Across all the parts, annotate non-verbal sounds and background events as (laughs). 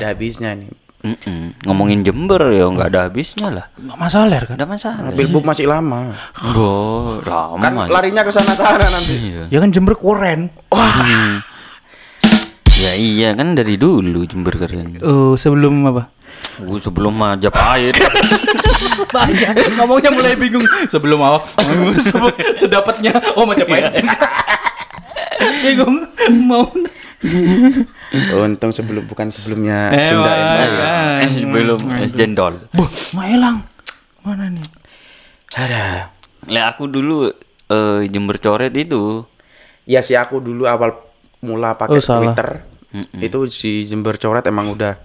ada habisnya nih. Mm-mm. Ngomongin Jember ya nggak ada habisnya lah. Nggak masalah kan? Ada masalah. Bilbuk masih lama. Bo, lama. Kan larinya ke sana-sana nanti. Iya. Ya kan Jember keren. Hmm. Ya iya kan dari dulu Jember keren. Oh, sebelum apa? Gue sebelum Majapahit. (laughs) Banyak. Ngomongnya mulai bingung. Sebelum apa? (laughs) Sedapatnya. Oh, Majapahit. (laughs) bingung. Mau. Untung sebelum bukan sebelumnya Eh, Sunda kan. eh, belum eh, jendol. Buh, Maelang. Mana nih? Ada. Lah aku dulu eh, Jember coret itu. Ya sih aku dulu awal mula pakai Oh, salah. Twitter. Itu si Jember coret emang udah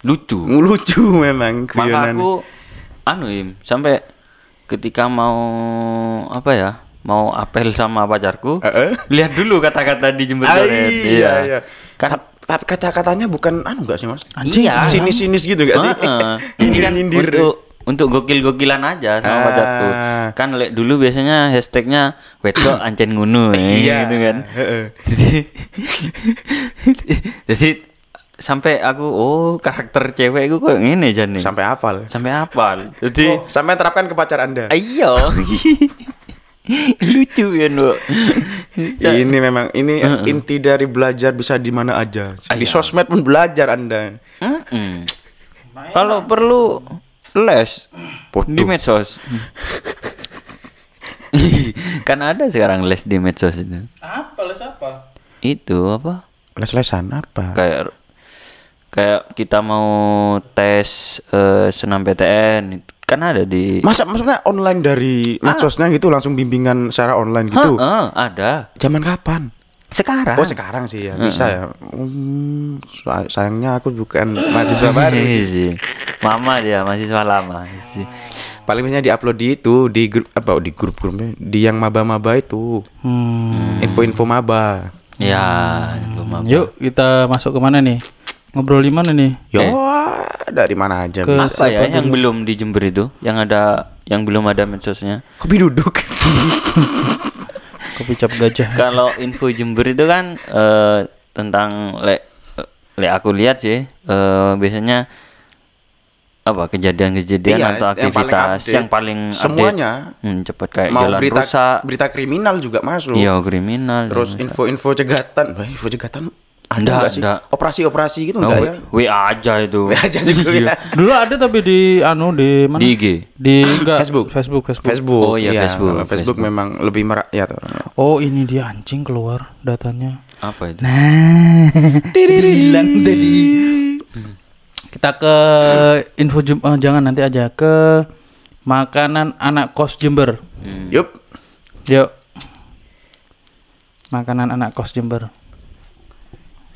Lucu. lucu memang Maka guyonan. aku anu Im, sampai ketika mau apa ya? Mau apel sama pacarku. Heeh. Lihat dulu kata-kata di Jember Ah, coret. iya, iya. Kan Ta- Tapi kata-katanya bukan anu enggak sih, Mas? Iya. Sinis-sinis gitu enggak sih? Ini kan (laughs) Nyindir-nyindir. untuk untuk gokil-gokilan aja sama Ah. pacarku. Kan lek dulu biasanya hashtagnya wedok ancen ngunu (laughs) ya, Iya. gitu kan. (laughs) Jadi jadi sampai aku oh karakter cewek itu kok ngene jan nih. Sampai hafal. Sampai hafal. Jadi Sampai terapkan ke pacar Anda. ayo. (laughs) Lucu ya, Nduk. (laughs) Ini memang ini inti dari belajar bisa di mana aja. Di sosmed pun belajar Anda. Mm-mm. Kalau perlu les di medsos. (laughs) kan ada sekarang les di medsos itu. Apa les apa? Itu apa? Les-lesan apa? Kayak kayak kita mau tes eh, senam PTN itu kan ada di Masa maksudnya online dari medsosnya gitu langsung bimbingan secara online gitu? Heeh, ada. Zaman kapan? Sekarang. Oh sekarang sih ya bisa ya. Hmm, say- sayangnya aku bukan mahasiswa (laughs) baru. Iya sih. Mama dia mahasiswa lama sih. Paling biasanya diupload di itu di grup apa di grup grupnya di yang maba-maba itu Hmm. info-info maba. Ya, itu mama. Yuk kita masuk ke mana nih? Ngobrol di mana nih? Yo dari mana aja Ke- bisa. Apa ya yang belum di Jember itu? Yang ada yang belum ada medsosnya? Kopi duduk. (laughs) Kopi cap gajah. Kalau info Jember itu kan eh, tentang le le aku lihat sih eh, biasanya apa kejadian-kejadian Iya, atau yang paling aktivitas update. yang paling update. Semuanya. Hmm, cepat kayak Mau jalan berita rusak, berita kriminal juga masuk. iya kriminal. Terus info-info cegatan, info cegatan ada Nggak, nggak sih? Operasi-operasi gitu Oh, enggak ya? W- WA aja itu. WA aja juga ya. Dulu ada tapi di anu di mana? Di IG. Di enggak Facebook. Facebook, Facebook. Facebook. Oh, iya, Facebook, kalau Facebook, memang lebih merakyat. Oh, ini dia anjing keluar datanya. Apa itu? Nah, (laughs) hilang tadi. Kita ke info Jem- eh, jangan nanti aja ke makanan anak kos Jember. Yup. Yuk. Makanan anak kos Jember.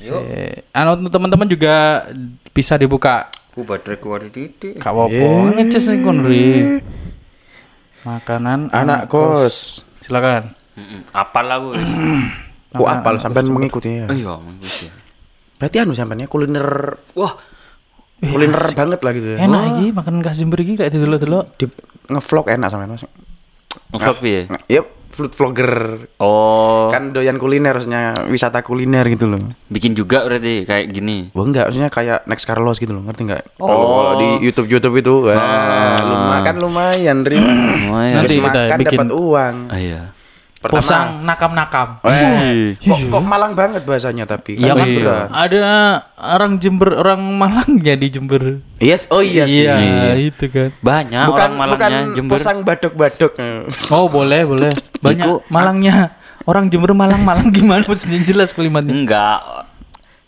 Yuk. Anu untuk teman-teman juga bisa dibuka. Ku baterai ku ada titik. Kak Wopo ngecas nih kon Ri. Makanan Anak kos. Silakan. Apal aku. wis. (clears throat) Oh, apal sampai mengikuti ya. Iya, mengikuti. Berarti anu sampeannya kuliner Wah, kuliner banget lah gitu ya. Enak iki makanan khas Jember iki kayak delok-delok. Di ngevlog enak sampean Mas. ngevlog piye? Yup, food vlogger. Oh, Kan doyan kuliner harusnya wisata kuliner gitu loh. bikin juga berarti kayak gini. Wah enggak, maksudnya kayak Next Carlos gitu loh, ngerti enggak? Oh. Kalau di YouTube YouTube itu, wah, lumayan kan lumayan, Ri. Lumayan. Nanti kita makan bikin- dapat uang. Ah, iya. Pertama, Posang nakam-nakam. Weh, kok, kok Malang banget bahasanya tapi Iya kan kan iya. ada orang Jember orang Malang ya di Jember. Yes, oh iya sih. Iya, itu kan. Banyak bukan orang Malangnya bukan Jember. posang badok-badok. Oh, boleh, boleh. (laughs) Banyak Iku- Malangnya. Orang Jember Malang-Malang gimana maksudnya jelas kalimatnya. Enggak.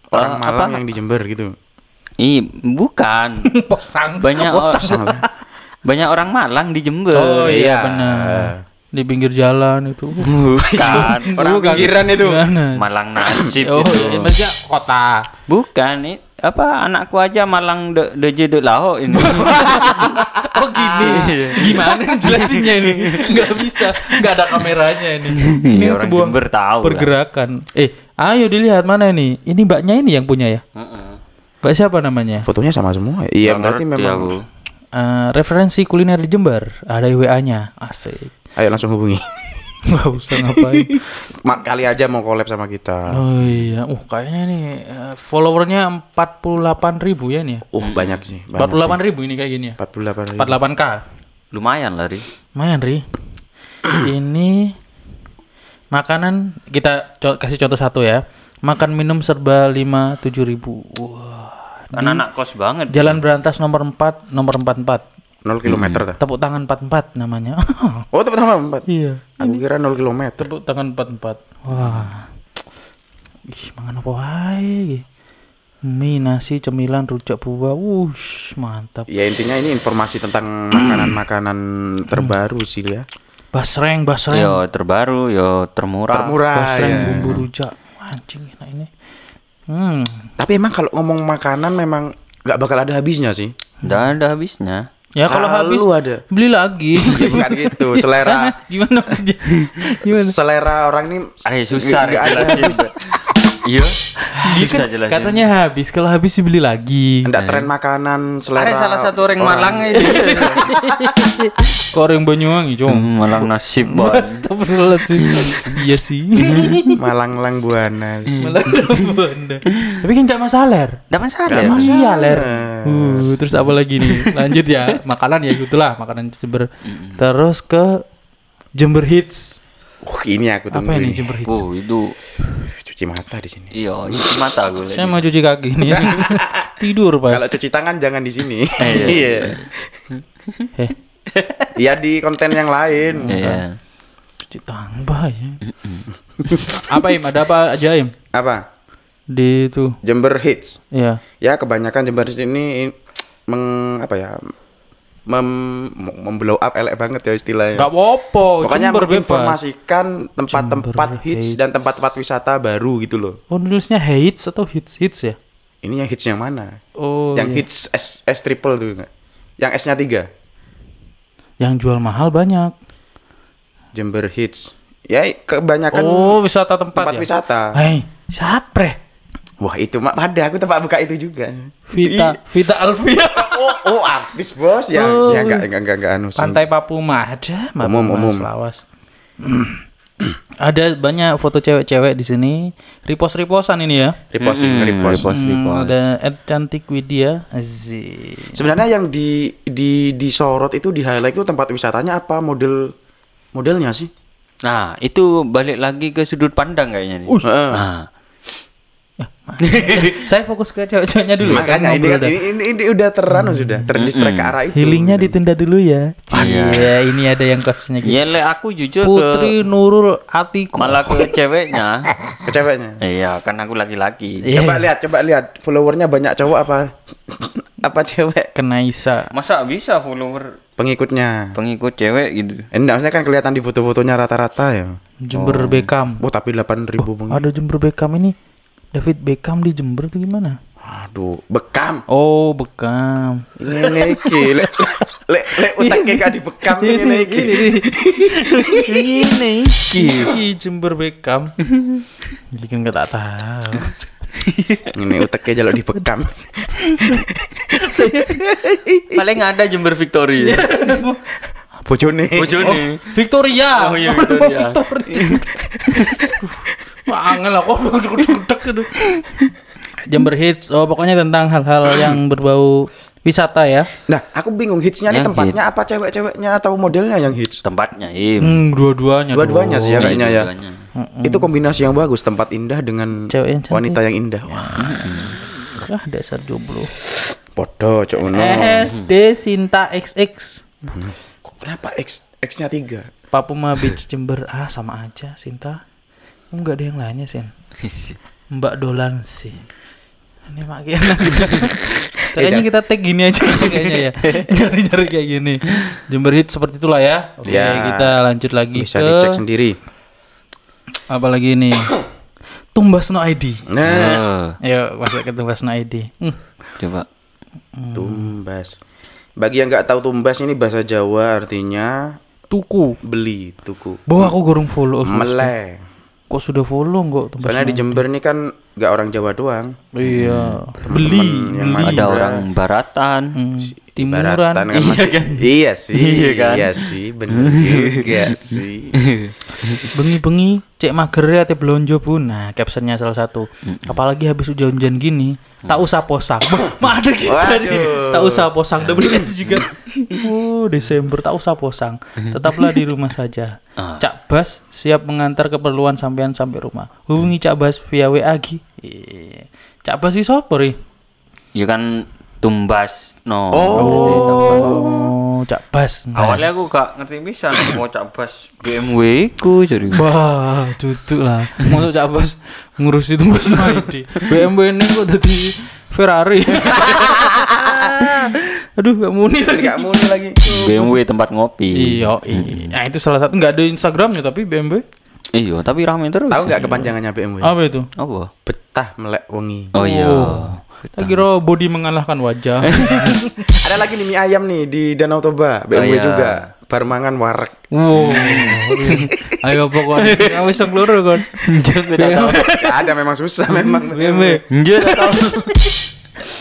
Orang Eh, Malang apa? yang di Jember gitu. Ih, bukan. (laughs) Posang. Banyak Posang. orang (laughs) banyak orang Malang di Jember. Oh iya Iya. benar. Di pinggir jalan itu. (laughs) Bukan. Orang Bukan. pinggiran itu. Gimana? Malang nasib Oh, itu. ini maksudnya kota. Bukan, ini apa anakku aja Malang de de de laho ini. (laughs) Oh gini. Gimana jelasinnya ini? (laughs) Nggak bisa. Nggak ada kameranya ini. Ini Iya, orang sebuah Jember tahu lah. pergerakan. Eh, ayo dilihat mana ini? Ini mbaknya ini yang punya ya? Heeh. Mbak siapa namanya? Fotonya sama semua. Iya, Nggak berarti memang. aku. Eh, referensi kuliner di Jember. Ada WA-nya. Asik. Ayo langsung hubungi. (laughs) Nggak usah ngapain. (laughs) Mak kali aja mau collab sama kita. Oh iya, uh kayaknya nih eh, followernya 48 ribu ya nih ya. Uh, banyak sih. Banyak 48 ribu ini kayak gini ya. 48 ribu. 48k. Lumayan lah, Ri. Lumayan Ri. (clears throat) ini makanan kita co- kasih contoh satu ya. Makan minum serba 5 7 ribu. Wah. Kan anak kos banget. Jalan Berantas nomor 4, nomor 44. 0 kilometer dah. Tepuk tangan 44 namanya. (laughs) Oh, tepat sama 4. iya. Aku kira 0 kilometer. Tepuk tangan 44. Wah. Ih, mangan apa wae. iki. Mie, nasi, cemilan, rujak buah. Wush, mantap. Ya intinya ini informasi tentang (clears throat) makanan-makanan terbaru sih ya. Basreng, basreng. Yo terbaru, yo termurah. Termurah basreng ya. bumbu rujak. Anjing enak ini. Hmm. Tapi emang kalau ngomong makanan memang nggak bakal ada habisnya sih. Udah ada habisnya. Ya kalau habis ada. beli lagi. Ya, (laughs) bukan gitu. Selera (laughs) Gimana maksudnya? Gimana? selera orang ini Ayo susah nggak ada (laughs) Iya. Susah jelasin. Katanya habis, kalau habis dibeli lagi. Nggak tren makanan selera. ada salah satu orang Malang ini. Kok orang Banyuwangi, Cong? Hmm, Malang nasib banget. Astagfirullahaladzim. iya sih. Malang-lang buana. Malah Banda. Tapi kan gak masalah. Udah masalah. Iya, ler. Uh, terus apa lagi nih? Lanjut ya. Makanan ya gitulah, makanan Jember. Terus ke Jember Hits. Uh, ini aku tunggu Apa ini ini. Jember Hits? Oh, itu Cuci mata di sini. iya, itu mata gue. Saya mau cuci kaki nih. (laughs) Tidur, Pak. Kalau cuci tangan jangan di sini. (laughs) iya. Iya. Eh, Ya di konten yang lain. Iya. cuci tangan bahaya. apa Im? Ada apa aja Im? Apa? Di itu. Jember Hits. Ya. Ya kebanyakan Jember Hits ini meng apa ya? Mem, memblow up elek banget ya istilahnya. Enggak apa-apa. Pokoknya Jember menginformasikan tempat-tempat hits Hits. dan tempat-tempat wisata baru gitu loh. Oh, nulisnya hits atau hits hits ya? Ini yang hits yang mana? Oh, yang iya. hits S, S triple tuh enggak? Yang S-nya 3. yang jual mahal banyak. Jember Hits. Ya kebanyakan oh, wisata tempat, tempat ya? wisata. Hei, siapa? Wah, itu mak pada aku tempat buka itu juga. Vita, Vita Alfia. (laughs) oh, oh artis bos ya. Oh. Ya enggak enggak enggak enggak anu. Pantai Papuma ada, Papuma, Umum, umum. Selawas. ada banyak foto cewek-cewek di sini. Repost-repostan ini ya. Repost, Mm-mm, repost. repost. Hmm, ada Ed Cantik Widya. Aziz. Sebenarnya yang di di disorot itu di highlight itu tempat wisatanya apa model modelnya sih? Nah, itu balik lagi ke sudut pandang kayaknya nih. Heeh. Nah, (laughs) Saya fokus ke cewek-ceweknya dulu. ya, Makanya kan ini kan ini, ini, ini udah teranu sudah terdistract ke arah itu. Healingnya ditunda dulu ya. Iya. Ini ada yang captionnya gitu. ya le aku jujur Putri Nurul Atiku. ke malah ke ceweknya. (laughs) Ke ceweknya. Iya, kan aku laki-laki. Iya. Coba lihat, coba lihat followernya banyak cowok apa (laughs) apa cewek Kenaisa. Masa bisa follower pengikutnya. pengikut cewek gitu? Eh, Enggak, maksudnya kan kelihatan di foto-fotonya rata-rata ya. Jember Beckham. Oh, tapi 8000 pengikut. Ada Jember Beckham ini. David Beckham di Jember tuh gimana? Aduh, bekam. Oh, Beckham. Ini iki, lek lek lek utaknya gak dibekam ini iki. Ini iki Jember Beckham. Jadi kan gak tak tahu. Ini utaknya jaluk dibekam. Paling ada Jember Victory. ya. Bojone. Bojone. Victoria. Oh iya Victoria. (laughs) Wah, angel aku duduk-duduk aduh. Jember Hits. Oh, pokoknya tentang hal-hal yang berbau wisata ya. Nah, aku bingung hitsnya nih Yang tempatnya apa cewek-ceweknya atau modelnya yang hits? Tempatnya, Im. Hmm, dua-duanya. Dua-duanya sih ya dong. kayaknya ya. Itu kombinasi yang bagus, tempat indah dengan Cewek yang wanita yang indah. Wah, Ah, dasar jomblo. podo cok ngono. SD Sinta XX. Kok Kenapa X X-nya 3? Papuma Beach Jember. Ah, sama aja Sinta. Enggak ada yang lainnya, Sin. (laughs) Mbak Dolan sih. Ini makin Kayaknya (laughs) kita tag gini aja (laughs) kayaknya ya. Cari-cari kayak gini. Jember Hit seperti itulah ya. Oke, Ya. kita lanjut lagi Bisa ke dicek sendiri. apa lagi ini? Tumbas no ID. Nah, Oh, Ayo masuk ke Tumbas no ID. Hmm. coba. tumbas. Bagi yang nggak tahu tumbas ini bahasa Jawa artinya Tuku. beli, tuku. Bahwa aku gorong follow. Meleh. Kok sudah follow kok Tumbas Soalnya di Jember ini kan nggak orang Jawa doang. Iya. Teman-teman Beli. yang beli. ada orang baratan Hmm, Timuran. Ibaratan kan masih, iya (laughs) sih, Iya kan? iya sih, bener juga (laughs) sih. Bengi-bengi cek mager ya teh belonjo pun. Nah, captionnya salah satu. Apalagi habis hujan-hujan gini, tak usah posang. Mah ada (laughs) kita nih. Waduh. Tak usah posang double S juga. Oh, Desember tak usah posang. Tetaplah di rumah saja. Ah. Cak Bas siap mengantar keperluan sampean sampai rumah. Hubungi Cak Bas via WA Gi. Iya. Cak Bas itu apa ri? ya kan tumbas no Oh, Cak Bas. awalnya aku gak ngerti bisa mau cabas BMW ku jadi Wah, duduk lah. Mau Cak Bas ngurus itu Mas Naidi. BMW ini kok jadi Ferrari. (laughs) Aduh, gak muni lagi. Nggak muni lagi. BMW tempat ngopi Iya, iya. Nah, itu salah satu nggak ada Instagramnya tapi BMW. Iya tapi rame terus Tahu nggak kepanjangannya BMW? Apa itu? apa Betah melek wengi. oh iya Kita kira body mengalahkan wajah. (laughs) Ada lagi nih mie ayam nih di Danau Toba, BMW iya. juga. Barmangan warek. wow. (laughs) Ayo pokoknya kamu bisa keluar kan. tidak tahu Nggak ada memang susah memang. BMW. Nggak tahu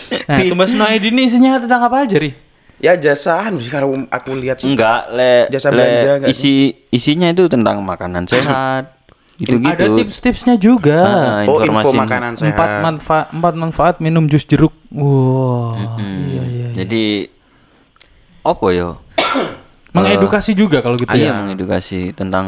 Nah, Tumbas Naidi ini isinya tentang apa aja, Ri? Ya jasaan sih kalau aku lihat sih. enggak le, Jasa le belanja nggak isi isinya itu tentang makanan sehat (laughs) gitu Ada gitu tips-tipsnya juga. Ah, Oh info informasi makanan sehat. empat manfaat empat manfaat minum jus jeruk. Wow. Iya, iya. jadi apa yo Mengedukasi juga kalau gitu iya ya. mengedukasi tentang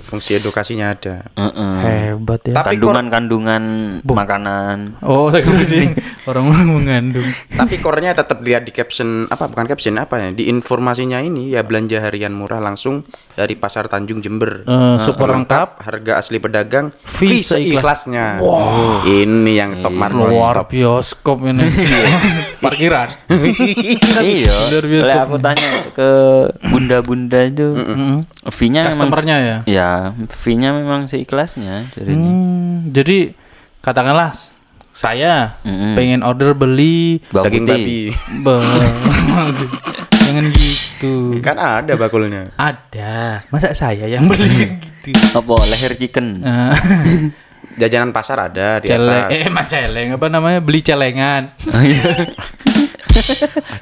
Fungsi edukasinya ada. eh-eh, Hebat ya. Tapi kandungan-kandungan makanan Oh, saya kira ini (laughs) orang-orang mengandung. Tapi core-nya tetap lihat di caption apa bukan caption apa ya di informasinya ini ya belanja harian murah langsung dari pasar Tanjung Jember. Eh, super lengkap. harga asli pedagang Fee seikhlasnya. Wah. Ini yang top market. Luar bioskop ini. Parkiran. (laughs) iya Luar biasa. le aku tanya ke bunda-bunda itu Mm-mm. fee-nya memang Customernya ya. ya fee-nya memang seikhlasnya jadi Hmm, jadi katakanlah saya Mm-mm. pengen order beli bawang Daging putih. babi. (laughs) (laughs) Jangan gitu. Kan ada bakulnya. Ada. Masa saya yang beli gitu. apa leher chicken Nah, (laughs) Jajanan pasar ada di celeng atas. eh emang celeng apa namanya beli celengan Oh, iya.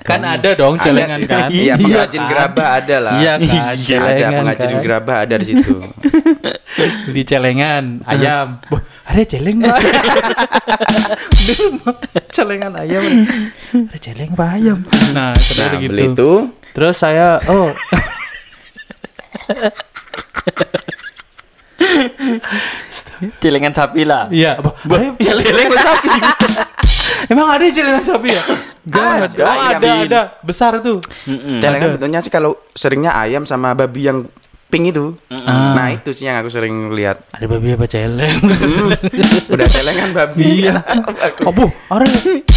kan ada dong Ada celengan sih. kan Iya, pengrajin kan? gerabah ada lah. iya kan Iya, ada celengan pengrajin kan. gerabah ada di situ. beli celengan (laughs) ayam ada celeng pak celengan ayam ada celeng apa ayam nah terus Nah, gitu beli itu terus saya oh (laughs) celengan sapi lah. Iya. Apa? Ada celengan sapi. (laughs) emang ada celengan sapi ya? Gak, Ada, oh, ada ada. Besar tuh. Mm-mm. celengan bentuknya sih kalau seringnya ayam sama babi yang pink itu. Nah, itu sih yang aku sering lihat. ada babi apa celeng? Udah celengan babi. iya. Apa ada.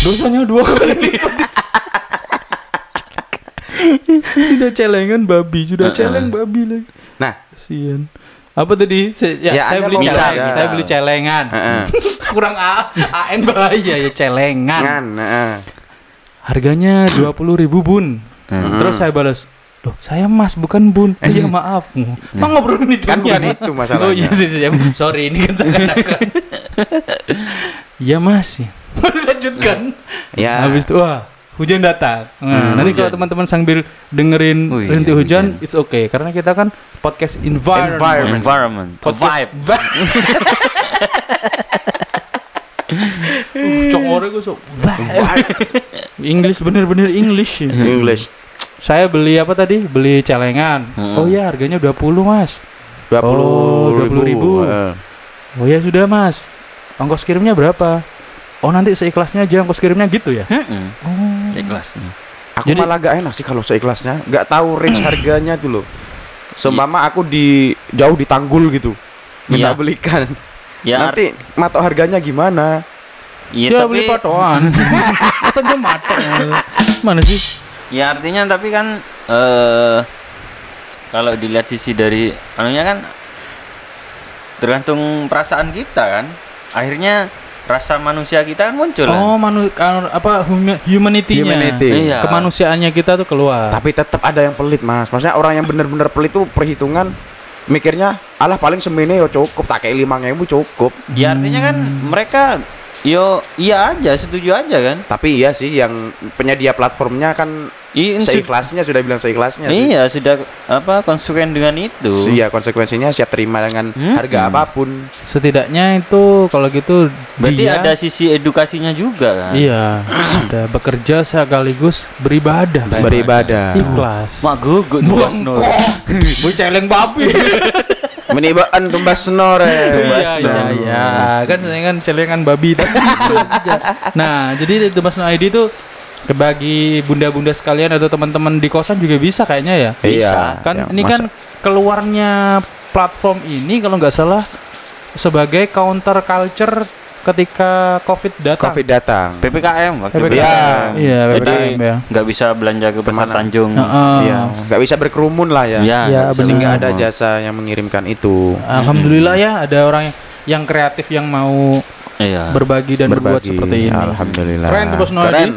Dosanya dua kali (laughs) sudah celengan babi sudah celeng babi lagi. Nah, kasian apa tadi Se- ya, Ya, saya beli mau celeng belanja. saya beli celengan heeh. (laughs) kurang A AN bahaya ya celengan Ngan, heeh. harganya dua puluh ribu bun terus saya balas Loh, saya mas bukan bun. Iya maaf. Emang ngobrolin itu Kan bukan itu masalahnya. Oh iya sih, sih. Sorry ini kan saya (laughs) Iya mas. (laughs) Lanjutkan. Ya. Habis itu wah hujan datang. Nah, nanti kalau teman-teman sambil dengerin Oh iya, rintik hujan, hujan. it's okay karena kita kan podcast environment. Environment. environment Podcast- vibe Uh, Cok ore gue so English bener-bener English. ya. English. Saya beli apa tadi? Beli celengan. Hmm. Oh ya harganya 20 mas. 20 Oh, 20 ribu. Heeh. Oh ya sudah mas. Ongkos kirimnya berapa? Oh nanti seikhlasnya aja ongkos kirimnya gitu ya? Mm-mm. Oh. Ikhlas Aku Jadi- malah gak enak sih kalau seikhlasnya. Gak tahu range harganya tuh loh. Seumpama aku di jauh di Tanggul gitu. Minta Iya. belikan. ya Nanti matok harganya gimana? iya Ya, tapi beli patokan. (laughs) Katanya matok. Mana sih? ya artinya tapi kan eh kalau dilihat sisi dari anunya kan tergantung perasaan kita kan akhirnya rasa manusia kita kan muncul kan Oh, manu kan, apa humi- humanity-nya. Humanity. Iya. Kemanusiaannya kita tuh keluar. Tapi tetap ada yang pelit mas. Maksudnya orang yang bener-bener pelit tuh perhitungan mikirnya alah paling semene yo cukup tak kayak lima ribu cukup ya artinya kan mereka yo iya aja setuju aja kan Tapi iya sih yang penyedia platformnya kan I- seikhlasnya sudah bilang seikhlasnya sih. iya sudah apa konsekuen dengan itu Iya, konsekuensinya siap terima dengan Hmm. harga apa pun. Setidaknya itu kalau gitu berarti dia ada sisi edukasinya juga kan iya ada bekerja sekaligus beribadah Beribadah. ikhlas mak gugut tugas nur Bu celeng babi. Menibaan tumbas senore. Iya iya iya. Kan saya kan celengan babi tadi. (laughs) nah, jadi No ID itu bagi bunda-bunda sekalian atau teman-teman di kosan juga bisa kayaknya ya. Iya. Kan ya, ini masa- kan keluarnya platform ini kalau nggak salah sebagai counter culture ketika Covid datang. Covid datang. ppkm waktu PPKM. Iya. Iya, jadi PPKM ya. nggak bisa belanja ke pasar? Tanjung Heeh. Iya, nggak bisa berkerumun lah ya. Iya, Iya, nggak bisa. Sehingga ada jasa yang mengirimkan itu. Alhamdulillah ya ada orang yang, yang kreatif yang mau iya berbagi dan berbuat seperti ini. Alhamdulillah. Keren tuh, Bos Noadi. Keren.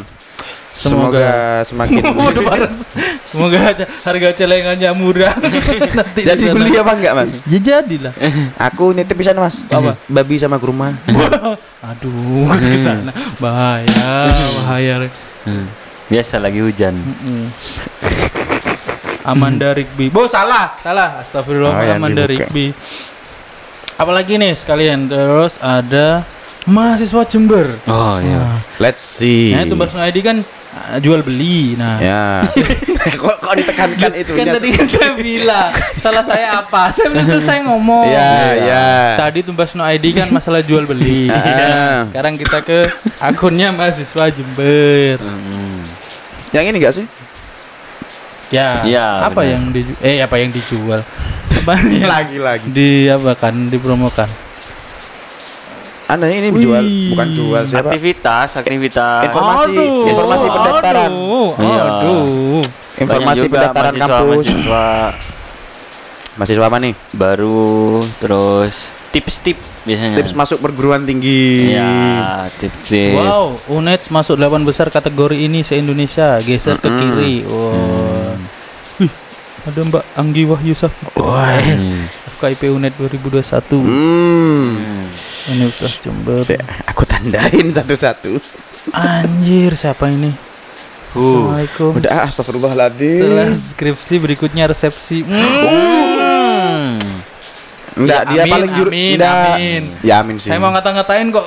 Semoga- Semoga semakin. (laughs) Semoga harga celengannya murah. (laughs) Nanti jadi beli apa enggak, Mas? Ya jadilah. Aku nitip pisan, Mas. Apa? Babi sama kurma. (laughs) Aduh, ke sana. Bahaya, bahaya. Hmm. biasa lagi hujan Mm. Amanda Rigby. Bo, salah, salah. Astagfirullah, Oh, Amanda dibuka. Rigby. Apalagi nih sekalian terus ada mahasiswa Jember. oh iya Wah. Let's see. Nah, itu ID kan jual beli. Nah, Ya. (laughs) kok kok ditekankan itu? kan tadi kan saya bilang salah saya apa? Saya belum selesai ngomong. Ya, ya. Tadi tumbas no ID kan masalah jual beli. (laughs) Ah. Sekarang kita ke akunnya mahasiswa Jember. Hmm. Yang ini enggak sih? Ya. Ya, apa benar. yang dijual? Eh, apa yang dijual? (laughs) Apa yang lagi lagi. di apa kan dipromokan? Anda ini Wih. jual bukan jual siapa? aktivitas aktivitas Informasi- informasi pendaftaran. Aduh, Iya. aduh. Informasi juga pendaftaran mahasiswa, kampus. mahasiswa Mahasiswa apa nih? baru terus tips-tips biasanya Tips masuk perguruan tinggi. ya tips-tips Wow, UNED masuk 8 besar kategori ini se-Indonesia, geser ke kiri. Wow. Wih, ada Mbak Anggi Wahyu Safika. Wah. Hmm. FKIP UNED 2021. Hmm. Hmm. Universitas Jember. Se- Aku tandain satu-satu. Anjir, siapa ini? Uh. Assalamualaikum. Udah ah, Setelah astagfirullahaladzim. skripsi berikutnya resepsi. Hmm. Enggak, Ya, dia amin, paling juru amin, enggak. amin. Ya amin sih. Saya mau ngata-ngatain kok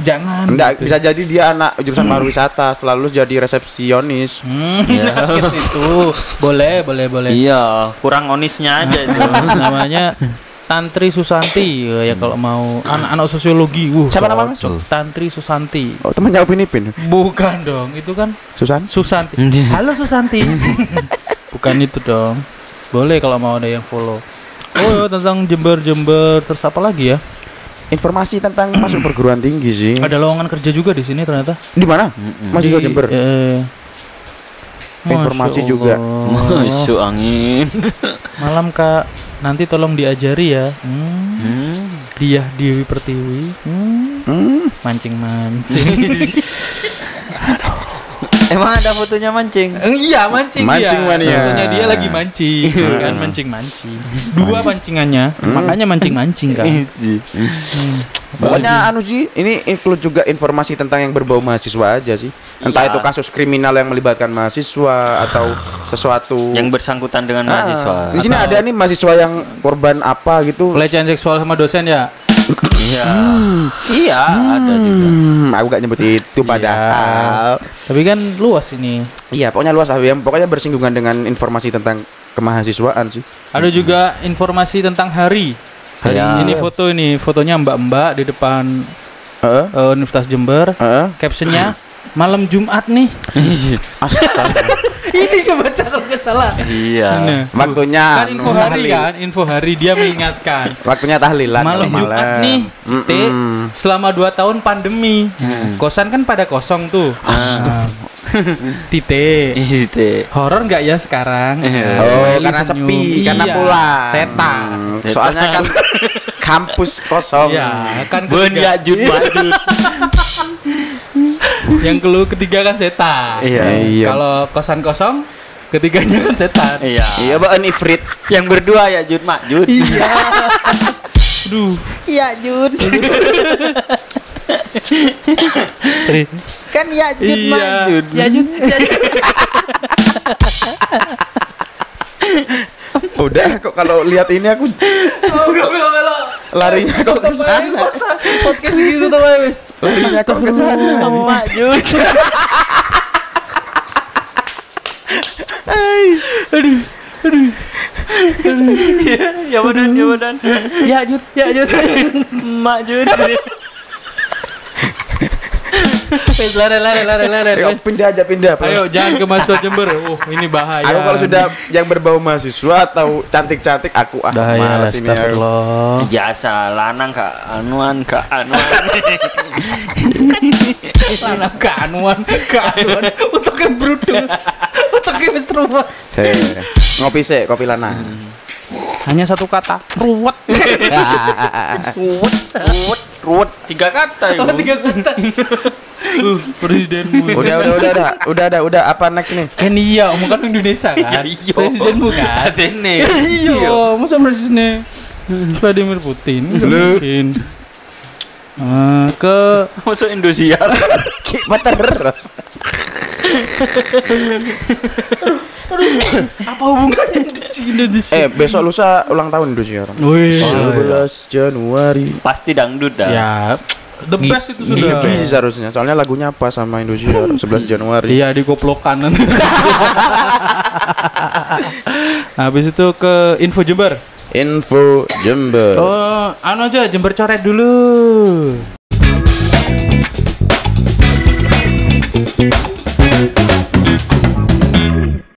jangan. Enggak, gitu. bisa jadi dia anak jurusan pariwisata, setelah lulus jadi resepsionis. Hmm, Ya. ke situ. Boleh, boleh, boleh. iya kurang onisnya aja itu (laughs) namanya Tantri Susanti ya, ya kalau mau anak-anak sosiologi wuh Siapa nama, Mas? cocok. Tantri Susanti Oh, temannya Upin Ipin. bukan dong itu kan Susan? Susanti halo Susanti (laughs) bukan itu dong boleh kalau mau ada yang follow oh tentang Jember Jember terus apa lagi ya Informasi tentang masuk perguruan tinggi sih. ada lowongan kerja juga di sini ternyata Di mana? Mahasiswa Di, Jember. eh, Informasi Masya juga. Masuk angin (laughs) malam kak nanti tolong diajari ya hmm. hmm. Diah Dewi Pertiwi hmm. Hmm. mancing mancing emang ada fotonya mancing? Iya mancing, Mancing dia. mania. Tentunya dia lagi mancing (laughs) kan mancing mancing. Dua pancingannya makanya mancing mancing kan. (laughs) Pokoknya anu sih, ini include juga informasi tentang yang berbau mahasiswa aja sih. Entah Iya. itu kasus kriminal yang melibatkan mahasiswa atau sesuatu. Yang bersangkutan dengan Ah, mahasiswa. Di sini ada nih mahasiswa yang korban apa gitu. pelecehan seksual sama dosen ya iya iya ada juga Hmm, aku gak nyebut itu padahal. tapi kan luas ini Iya, pokoknya luas lah. Yang pokoknya bersinggungan dengan informasi tentang kemahasiswaan sih. ada juga informasi tentang hari hari Ya. ini foto ini fotonya mbak-mbak di depan Heeh. eh, Universitas Jember Heeh. captionnya malam Jumat nih Astaga. Ini kebaca kalau nggak salah. Iya. Nah. Waktunya kan info anu, hari kan info hari dia mengingatkan. Waktunya tahlilan malam kalau Jumat nih. T, selama 2 tahun pandemi. Kosan kan pada kosong tuh. Ah. tite itu horor nggak ya sekarang? Iya. Nah, Oh, smiley karena senyum. sepi, karena Iya, pulang. setan. Hmm, Soalnya kan (laughs) kampus kosong. Iya, kan ketiga- ya jut (laughs) yang keluh ketiga kan setan Iya. Iya. kalau kosan kosong ketiganya kan setan iya Iya, Bang Ifrit. yang berdua ya jut mak jut iya (laughs) aduh iya jut kan Yajud Iya. Majud. Yajud. Yajud. Udah kok kalau lihat ini aku Oh. Larinya kok ke sana. Podcast gitu tuh, wes. Larinya kok ke sana. Majud. Aduh. Aduh. ya badan, ya badan. Yajud, Yajud. Majud. (laughs) Wes lari lari lari lari. Ayo pindah aja pindah. Ayo jangan ke mahasiswa (laughs) Jember. Oh, ini bahaya. Aku kalau sudah yang berbau mahasiswa atau cantik-cantik aku ah bahaya lah, malas ini. Biasa lanang kak anuan kak anuan. (laughs) Lanang keanuan, keanuan. Untuknya brutal. Untuknya wis ruwet. Saya ngopi sih, kopi lana. Hanya satu kata, ruwet. Ruwet, ruwet, ruwet. Tiga kata itu. Tiga kata. Uh, presidenmu. (laughs) udah, udah, udah, udah, udah, udah, udah, apa next nih? Kan iya, kamu kan Indonesia kan. Ya iya. Presidenmu kan. (laughs) Sini. Iya, masa presidennya Vladimir Putin? Lu. Mungkin. Eh, ke Masuk Indosiar. (laughs) Mata terus. apa hubungannya di sini di sini? Eh, besok lusa ulang tahun orang. Wih. 11 Januari. Pasti dangdut dah. Ya, the best itu sudah. Gigi sih seharusnya. Soalnya lagunya apa sama Indosiar 11 Januari. Iya di koplokan nanti. (laughs) Habis itu ke info Jember. Info Jember. Oh, anu aja Jember coret dulu.